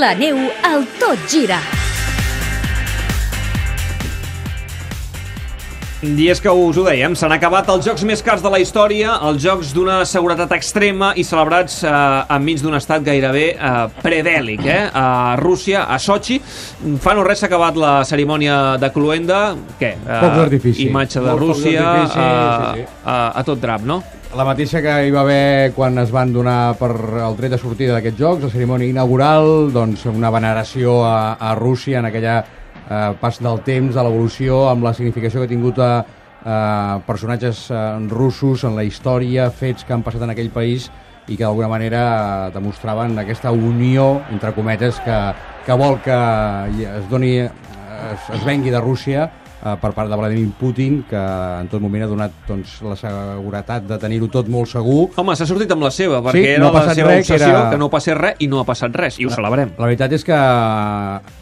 La neu al Tot Gira. I és que us ho dèiem, s'han acabat els jocs més cars de la història, els jocs d'una seguretat extrema i celebrats eh, enmig d'un estat gairebé eh, predèlic, eh? A Rússia, a Sochi. Fa no res s'ha acabat la cerimònia de Cluenda. Què? Eh, Focs d'artifici. Imatge de Rússia a, sí, sí. a, a tot drap, no? La mateixa que hi va haver quan es van donar per el tret de sortida d'aquests jocs, la cerimònia inaugural, doncs una veneració a, a Rússia en aquella eh, pas del temps, de l'evolució, amb la significació que ha tingut a, a personatges eh, russos en la història, fets que han passat en aquell país i que d'alguna manera eh, demostraven aquesta unió, entre cometes, que, que vol que es doni es, es vengui de Rússia eh, per part de Vladimir Putin, que en tot moment ha donat doncs, la seguretat de tenir-ho tot molt segur. Home, s'ha sortit amb la seva, perquè Sí, era no ha la seva res, que obsessió, era- que no passés res, i no ha passat res, i ho celebrem. La veritat és que,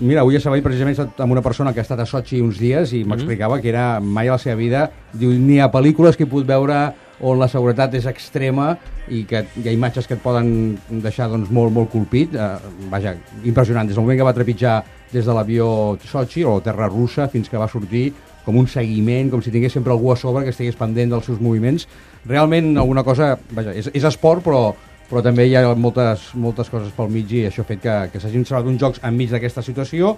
mira, avui a Sabadell precisament he estat amb una persona que ha estat a Sochi uns dies i m'explicava que era mai a la seva vida, diu, ni a pel·lícules que he pogut veure on la seguretat és extrema i que hi ha imatges que et poden deixar doncs, molt, molt colpit. Eh, vaja, impressionant. Des del moment que va trepitjar des de l'avió Sochi o terra russa fins que va sortir com un seguiment, com si tingués sempre algú a sobre que estigués pendent dels seus moviments. Realment alguna cosa... Vaja, és, és esport, però, però també hi ha moltes, moltes coses pel mig i això ha fet que, que s'hagin celebrat uns jocs enmig d'aquesta situació,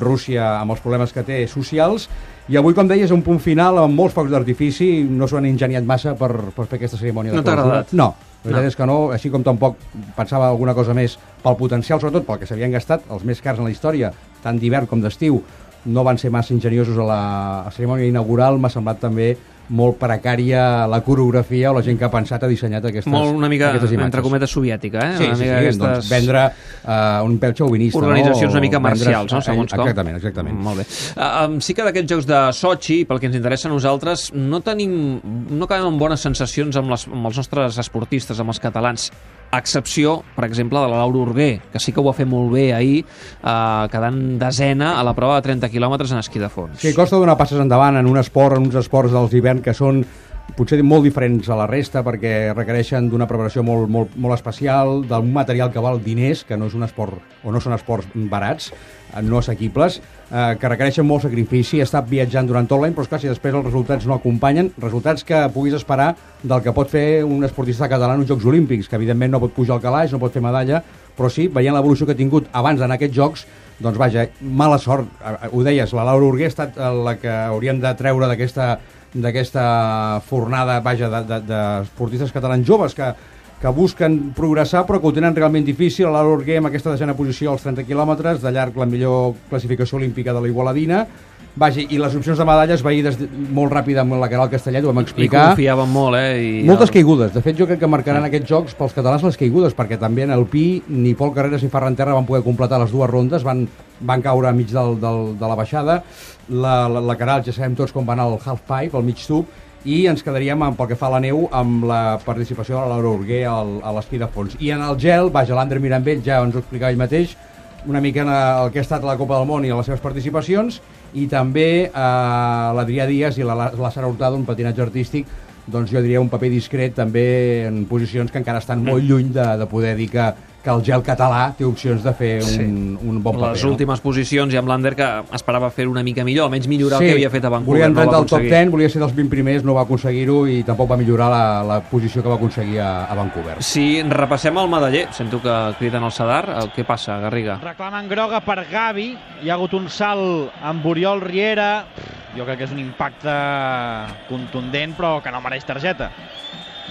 Rússia amb els problemes que té socials, i avui, com deies, un punt final amb molts focs d'artifici, no s'ho han ingeniat massa per, per fer aquesta cerimònia No t'ha agradat? No, la veritat No. és que no, així com tampoc pensava alguna cosa més pel potencial, sobretot pel que s'havien gastat, els més cars en la història, tant d'hivern com d'estiu, no van ser massa ingeniosos a la, cerimònia inaugural, m'ha semblat també molt precària la coreografia o la gent que ha pensat ha dissenyat aquestes, Molt una mica, aquestes imatges. entre cometes, soviètica, eh? Sí, una sí, mica sí, aquestes... doncs vendre uh, un pèl xauvinista. organitzacions no? una mica marcials, no? segons eh, com. Exactament, exactament. Molt bé. Uh, um, sí que d'aquests jocs de Sochi, pel que ens interessa a nosaltres, no tenim, no acabem amb bones sensacions amb, les, amb els nostres esportistes, amb els catalans, a excepció, per exemple, de la Laura Urguer, que sí que ho va fer molt bé ahir, uh, quedant desena a la prova de 30 quilòmetres en esquí de fons. Sí, costa donar passes endavant en un esport, en uns esports dels d'hivern que són potser molt diferents a la resta perquè requereixen d'una preparació molt, molt, molt especial, d'un material que val diners, que no és un esport o no són esports barats, eh, no assequibles, eh, que requereixen molt sacrifici, estat viatjant durant tot l'any, però esclar, si després els resultats no acompanyen, resultats que puguis esperar del que pot fer un esportista català en uns Jocs Olímpics, que evidentment no pot pujar al calaix, no pot fer medalla, però sí, veient l'evolució que ha tingut abans d'anar a aquests Jocs, doncs vaja, mala sort. Eh, Ho deies, la Laura Urguer ha estat la que hauríem de treure d'aquesta d'aquesta fornada, vaja, d'esportistes de, d'esportistes catalans joves que, que busquen progressar però que ho tenen realment difícil. La Laura Urguer amb aquesta desena posició als 30 quilòmetres, de llarg la millor classificació olímpica de la Igualadina, Vaja, i les opcions de medalles veïdes molt ràpid amb la Caral Castellet, ho vam I explicar. confiaven molt, eh? I Moltes caigudes. De fet, jo crec que marcaran aquests jocs pels catalans les caigudes, perquè també en el Pi ni Pol Carreras ni Ferran Terra van poder completar les dues rondes, van, van caure enmig del, del, de la baixada. La, la, la Caral ja sabem tots com va anar el half-pipe, el mig tub, i ens quedaríem, amb, pel que fa a la neu, amb la participació de la Laura Urguer al, a l'esquí de fons. I en el gel, vaja, l'Ander Mirambell ja ens ho explicava ell mateix, una mica en el que ha estat la Copa del Món i les seves participacions, i també eh, l'Adrià Díaz i la, la Sara Hurtado, un patinatge artístic, doncs jo diria un paper discret també en posicions que encara estan molt lluny de, de poder dir que, que el gel català té opcions de fer un, Sí. un bon paper. les no? últimes posicions i amb l'Ander que esperava fer una mica millor, almenys millorar el que havia fet a Vancouver. volia entrar no al top aconseguir. 10, volia ser dels 20 primers, no va aconseguir-ho i tampoc va millorar la, la posició que va aconseguir a, a Vancouver. Si repassem el medaller, sento que criden al Sadar, el què passa, Garriga? Reclamen groga per Gavi. Hi ha hagut un salt amb Oriol Riera. Jo crec que és un impacte contundent, però que no mereix targeta.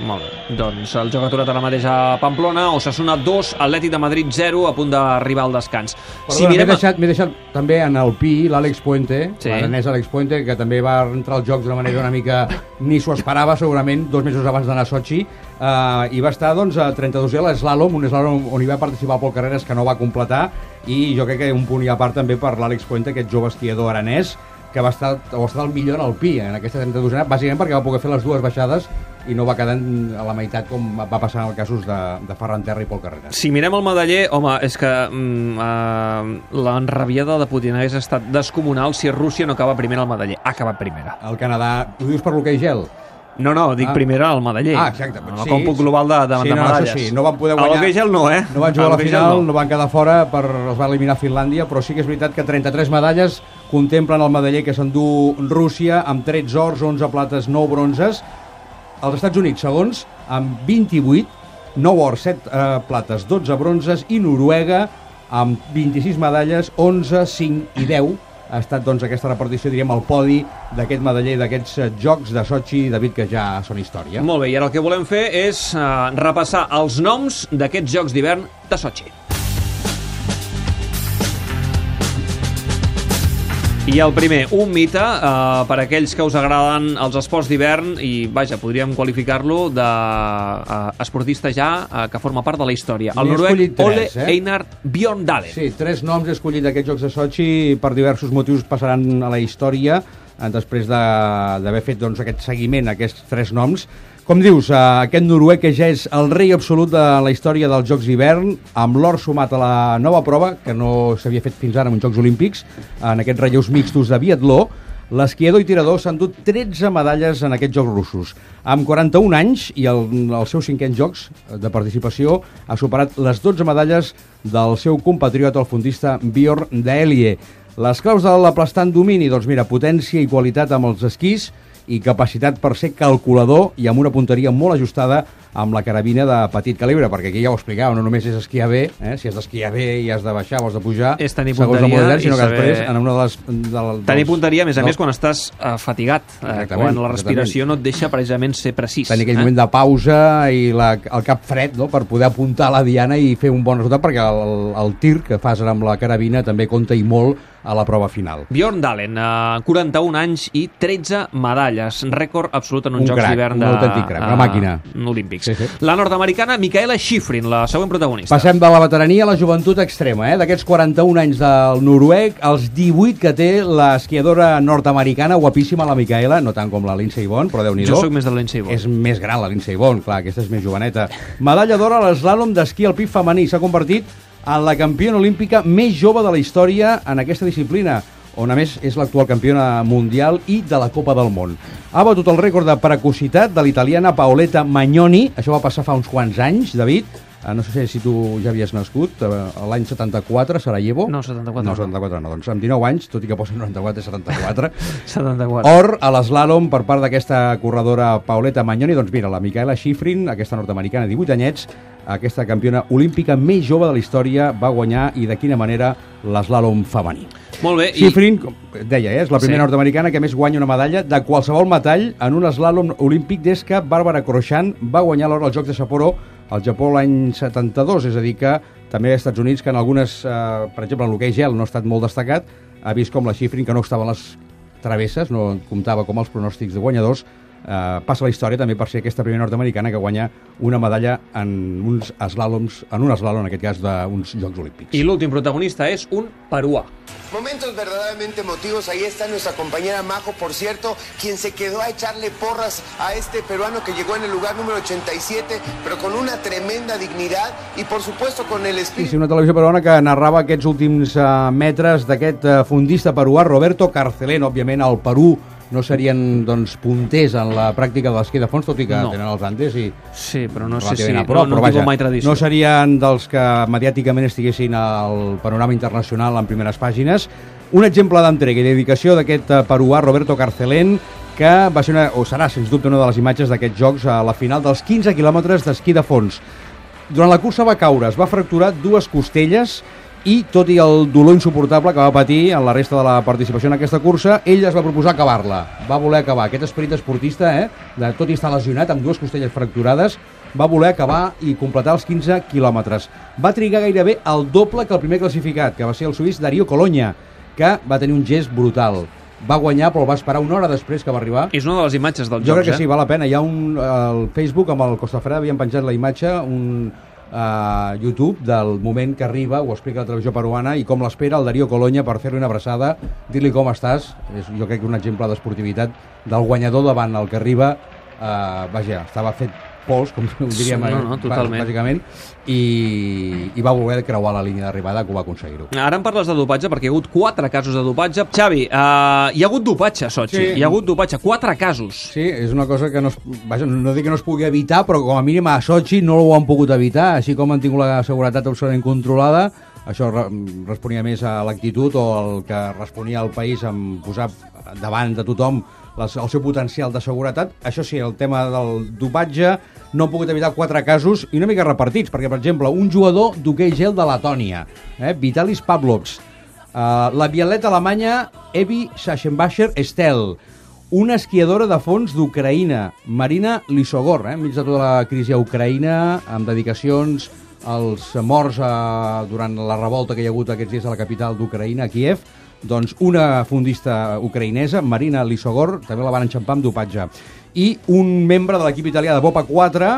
Molt bé. Doncs el joc aturat ara mateix a Pamplona, Osasuna 2, Atlètic de Madrid 0, a punt d'arribar al descans. Perdona, m'he deixat, m'he deixat també en el Pi l'Àlex Puente, Sí. l'aranès Àlex Puente, que també va entrar als Jocs d'una manera una mica... ni s'ho esperava, segurament, dos mesos abans d'anar a Sochi, uh, i va estar doncs, a 32è a l'eslàlom, un eslàlom on hi va participar Pol Carreras, que no va completar, i jo crec que un punt i a part també per l'Àlex Puente, aquest jove esquiador aranès, que va estar, va estar el millor en el Pi, en aquesta 32a, bàsicament perquè va poder fer les dues baixades i no va quedar a la meitat com va passar en els casos de, de Ferran Terra i Pol Carreras. Si mirem el medaller, home, és que mm, uh, l'enrabiada de Putin hagués estat descomunal si Rússia no acaba primera al medaller. Ha acabat primera. El Canadà, ho dius per l'hoquei gel? No, no, dic Ah. primera al medaller. Ah, exacte. El còmput global de, de, sí, de no, medalles. Això sí, no van poder A guanyar. l'hoquei gel no, eh? No van jugar a la l'hoquei final, no. van quedar fora, per, els va eliminar Finlàndia, però sí que és veritat que 33 medalles contemplen el medaller que s'endú Rússia amb 13 ors, 11 plates, 9 bronzes. Els Estats Units, segons, amb 28, 9 ors, 7 eh, plates, 12 bronzes, i Noruega amb 26 medalles, 11, 5 i 10. Ha estat doncs, aquesta repartició, diríem, al podi d'aquest medaller d'aquests eh, Jocs de Sochi, David, que ja són història. Molt bé, i ara el que volem fer és uh, repassar els noms d'aquests Jocs d'hivern de Sochi. I el primer, un mite uh, per aquells que us agraden els esports d'hivern i, vaja, podríem qualificar-lo de uh, esportista ja uh, que forma part de la història. El noruec Ole eh? Einar Bjorndalen. Sí, tres noms he escollit d'aquests Jocs de Sochi per diversos motius passaran a la història eh, després de- d'haver fet doncs, aquest seguiment, aquests tres noms. Com dius, eh, aquest noruec que ja és el rei absolut de la història dels Jocs d'hivern, amb l'or sumat a la nova prova, que no s'havia fet fins ara en uns Jocs Olímpics, en aquests relleus mixtos de biatló, L'esquiador i tirador s'han dut 13 medalles en aquests Jocs russos. Amb 41 anys i el, els seus cinquens Jocs de participació ha superat les 12 medalles del seu compatriota, el fundista Bjorn Daelie. Les claus de l'aplastant domini, doncs mira, potència i qualitat amb els esquís i capacitat per ser calculador i amb una punteria molt ajustada amb la carabina de petit calibre, perquè aquí ja ho explicava, no només és esquiar bé, eh? si has d'esquiar bé i has de baixar o has de pujar, És tenir segons el punteria model, sinó que després en una de les... De, Tenir punteria, a més a dels- més, quan estàs uh, fatigat, Exactament, quan la respiració exactament. no et deixa precisament ser precís. tenir aquell eh? moment de pausa i la, el cap fred no? per poder apuntar la diana i fer un bon resultat perquè el, el tir que fas ara amb la carabina també compta i molt a la prova final. Bjorn Dalen, uh, 41 anys i 13 medalles, rècord absolut en uns Un Jocs d'hivern un de, autèntic crac, una eh, màquina. olímpics. Sí, sí. La nord-americana Micaela Schifrin, la següent protagonista. Passem de la veterania a la joventut extrema, eh? d'aquests 41 anys del noruec, als 18 que té l'esquiadora nord-americana, guapíssima la Micaela, no tant com la Lindsey Vonn, però déu nhi Jo sóc més de la Lindsey Vonn. És més gran la Lindsey Vonn, clar, aquesta és més joveneta. Medalla d'or a l'eslàlom d'esquí alpí femení, s'ha convertit en la campiona olímpica més jove de la història en aquesta disciplina on a més és l'actual campiona mundial i de la Copa del Món. Ha batut el rècord de precocitat de l'italiana Paoletta Magnoni, això va passar fa uns quants anys, David, no sé si tu ja havies nascut, eh, l'any 74, a Sarajevo. No, 74 No, no. 74 no, doncs amb 19 anys, tot i que posa 94 i 74, 74. Or a l'eslàlom per part d'aquesta corredora Pauleta Magnoni. Doncs mira, la Micaela Schifrin, aquesta nord-americana, 18 anyets, aquesta campiona olímpica més jove de la història, va guanyar i de quina manera l'eslàlom femení. Molt bé, i Schifrin, com deia, eh, és la primera Sí. nord-americana que més guanya una medalla de qualsevol metall en un eslàlom olímpic des que Bàrbara Crochan va guanyar l'or als Jocs de Sapporo al Japó l'any 72, és a dir que també als Estats Units, que en algunes, eh, per exemple, en l'hoquei gel no ha estat molt destacat, ha vist com la Schifrin, que no estava a les travesses, no comptava com els pronòstics de guanyadors, eh, passa a la història també per ser aquesta primera nord-americana que guanya una medalla en uns eslàloms, en un eslàlom, en aquest cas, d'uns Jocs Olímpics. i l'últim protagonista és un peruà. Momentos verdaderamente emotivos. Ahí está nuestra compañera Majo, por cierto, quien se quedó a echarle porras a este peruano que llegó en el lugar número 87, pero con una tremenda dignidad y por supuesto con el Sí, espíritu. sí, una televisió peruana que narrava aquests últims uh, metres d'aquest uh, fundista peruà, Roberto Carcelén. Òbviament, al Perú no serien doncs, punters en la pràctica de l'esquí de fons, tot i que No. tenen els Andes i Sí, però no sé si... prop, no, no però tinc vaja, mai tradició. no serien dels que mediàticament estiguessin al panorama internacional en primeres pàgines. Un exemple d'entrega i dedicació d'aquest eh, peruà, Roberto Carcelén, que va ser una, o serà, sens dubte, una de les imatges d'aquests jocs a la final dels 15 quilòmetres d'esquí de fons. Durant la cursa va caure, es va fracturar dues costelles i, tot i el dolor insuportable que va patir en la resta de la participació en aquesta cursa, ell es va proposar acabar-la. Va voler acabar. Aquest esperit esportista, eh, de tot i estar lesionat, amb dues costelles fracturades, va voler acabar i completar els 15 quilòmetres. Va trigar gairebé el doble que el primer classificat, que va ser el suís Darío Colonya, que va tenir un gest brutal. Va guanyar, però va esperar una hora després que va arribar. És una de les imatges dels Jo jocs, crec que sí, eh? val la pena. Hi ha un, al Facebook, amb el Costafreda, havien penjat la imatge, un uh, YouTube del moment que arriba, ho explica la televisió peruana, i com l'espera el Darío Colonya per fer-li una abraçada, dir-li com estàs. És, jo crec que un exemple d'esportivitat del guanyador davant el que arriba. Uh, vaja, estava fet pols, com ho diríem Sí, no, no, totalment. bàsicament, i, i va voler creuar la línia d'arribada que ho va aconseguir-ho. Ara em parles de dopatge, perquè hi ha hagut quatre casos de dopatge. Xavi, uh, hi ha hagut dopatge a Sochi. Sí. Hi ha hagut dopatge, quatre casos. Sí, és una cosa que no es, vaja, no dic que no es pugui evitar, però com a mínim a Sochi no ho han pogut evitar, així com han tingut la seguretat absolutament controlada, això re responia més a l'actitud o el que responia al país en posar davant de tothom les, el seu potencial de seguretat. Això sí, el tema del dopatge no han pogut evitar quatre casos i una mica repartits, perquè, per exemple, un jugador d'hoquei gel de Letònia, eh, Vitalis Pavlovs, uh, la violeta alemanya Evi Sachsenbacher Estel, una esquiadora de fons d'Ucraïna, Marina Lisogor, eh, enmig de tota la crisi a Ucraïna, amb dedicacions als morts eh, durant la revolta que hi ha hagut aquests dies a la capital d'Ucraïna, a Kiev, doncs una fundista ucraïnesa, Marina Lisogor, també la van enxampar amb dopatge. I un membre de l'equip italià de Bopa 4,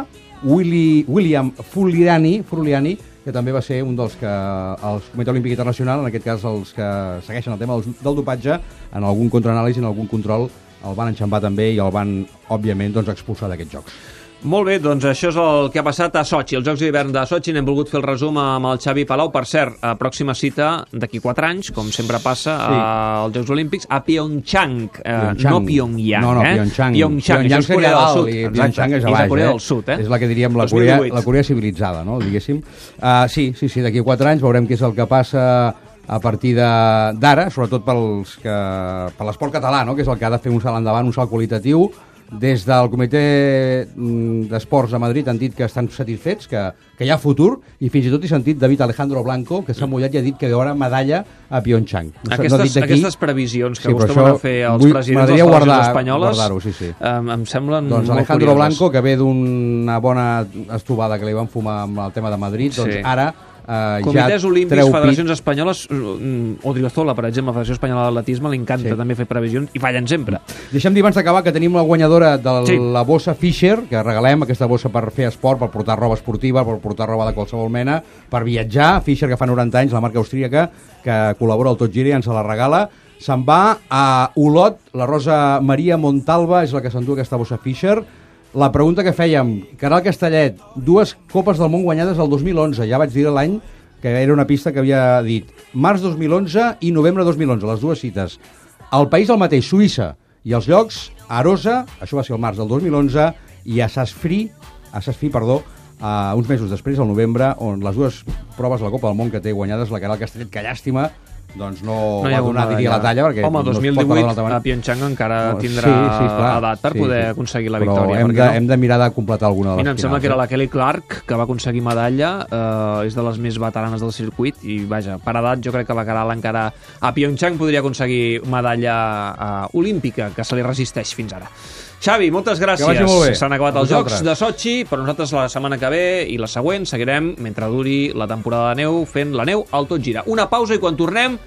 Willy, William Fuliani, Fuliani, que també va ser un dels que el Comitè Olímpic Internacional, en aquest cas els que segueixen el tema del, del dopatge, en algun contraanàlisi, en algun control, el van enxampar també i el van, òbviament, doncs, expulsar d'aquests jocs. Molt bé, doncs això és el que ha passat a Sochi, els Jocs d'hivern de Sochi. N'hem volgut fer el resum amb el Xavi Palau. Per cert, a pròxima cita d'aquí 4 anys, com sempre passa Sí. als Jocs Olímpics, a Pyeongchang, eh, Pyeongchang. no Pyongyang. No, no, eh? Pyeongchang. Pyeongchang, això és Corea del Sud. i. Pyeongchang és a És baix, a Corea eh? del Sud, eh? És la que diríem la Corea, 2018. la Corea civilitzada, no? diguéssim. Uh, sí, sí, sí, d'aquí a 4 anys veurem què és el que passa a partir de- d'ara, sobretot pels que, per l'esport català, no? que és el que ha de fer un salt endavant, un salt qualitatiu. Des del Comitè mm, d'Esports de Madrid han dit que estan satisfets, que, que hi ha futur, i fins i tot he sentit David Alejandro Blanco, que s'ha mullat i ha dit que hi haurà medalla a Pyeongchang. No, s'ha- no Aquestes, dit aquestes previsions que Sí, això a fer els vull- presidents de les guardar- espanyoles sí, sí. em, em semblen Doncs molt Alejandro curioses. Blanco, que ve d'una bona estubada que li van fumar amb el tema de Madrid, doncs Sí. ara eh, Comitès ja Olímpics, treu federacions pit. espanyoles, mm, Odriozola, per exemple, la Federació Espanyola d'Atletisme, li encanta Sí. també fer previsions i fallen sempre. Deixem dir abans d'acabar que tenim la guanyadora de Sí. la bossa Fisher, que regalem aquesta bossa per fer esport, per portar roba esportiva, per portar roba de qualsevol mena, per viatjar. Fisher, que fa 90 anys, la marca austríaca, que col·labora al Tot Gira i ens la regala. Se'n va a Olot, la Rosa Maria Montalva és la que s'endú aquesta bossa Fisher. La pregunta que fèiem, Caral Castellet, dues Copes del Món guanyades el 2011, ja vaig dir l'any que era una pista que havia dit març 2011 i novembre 2011, les dues cites. El país el mateix, Suïssa, i els llocs, Arosa, això va ser el març del 2011, i a Sasfri, a Sasfri, perdó, uh, uns mesos després, al novembre, on les dues proves de la Copa del Món que té guanyades, la Caral Castellet, que llàstima, doncs no, hi va donar, diria, la talla, perquè Home, no es pot parlar d'una 2018 altra manera. a Pyeongchang encara No, tindrà clar, edat per poder aconseguir la victòria. Però hem de, no? hem de mirar de completar alguna de les Mira, em sembla que era eh? la Kelly Clark, que va aconseguir medalla, eh, és de les més veteranes del circuit, i vaja, per edat jo crec que la Caral encara a Pyeongchang podria aconseguir medalla eh, olímpica, que se li resisteix fins ara. Xavi, moltes gràcies. S'han acabat els Jocs de Sochi, però nosaltres la setmana que ve i la següent seguirem, mentre duri la temporada de neu, fent la neu al tot gira. Una pausa i quan tornem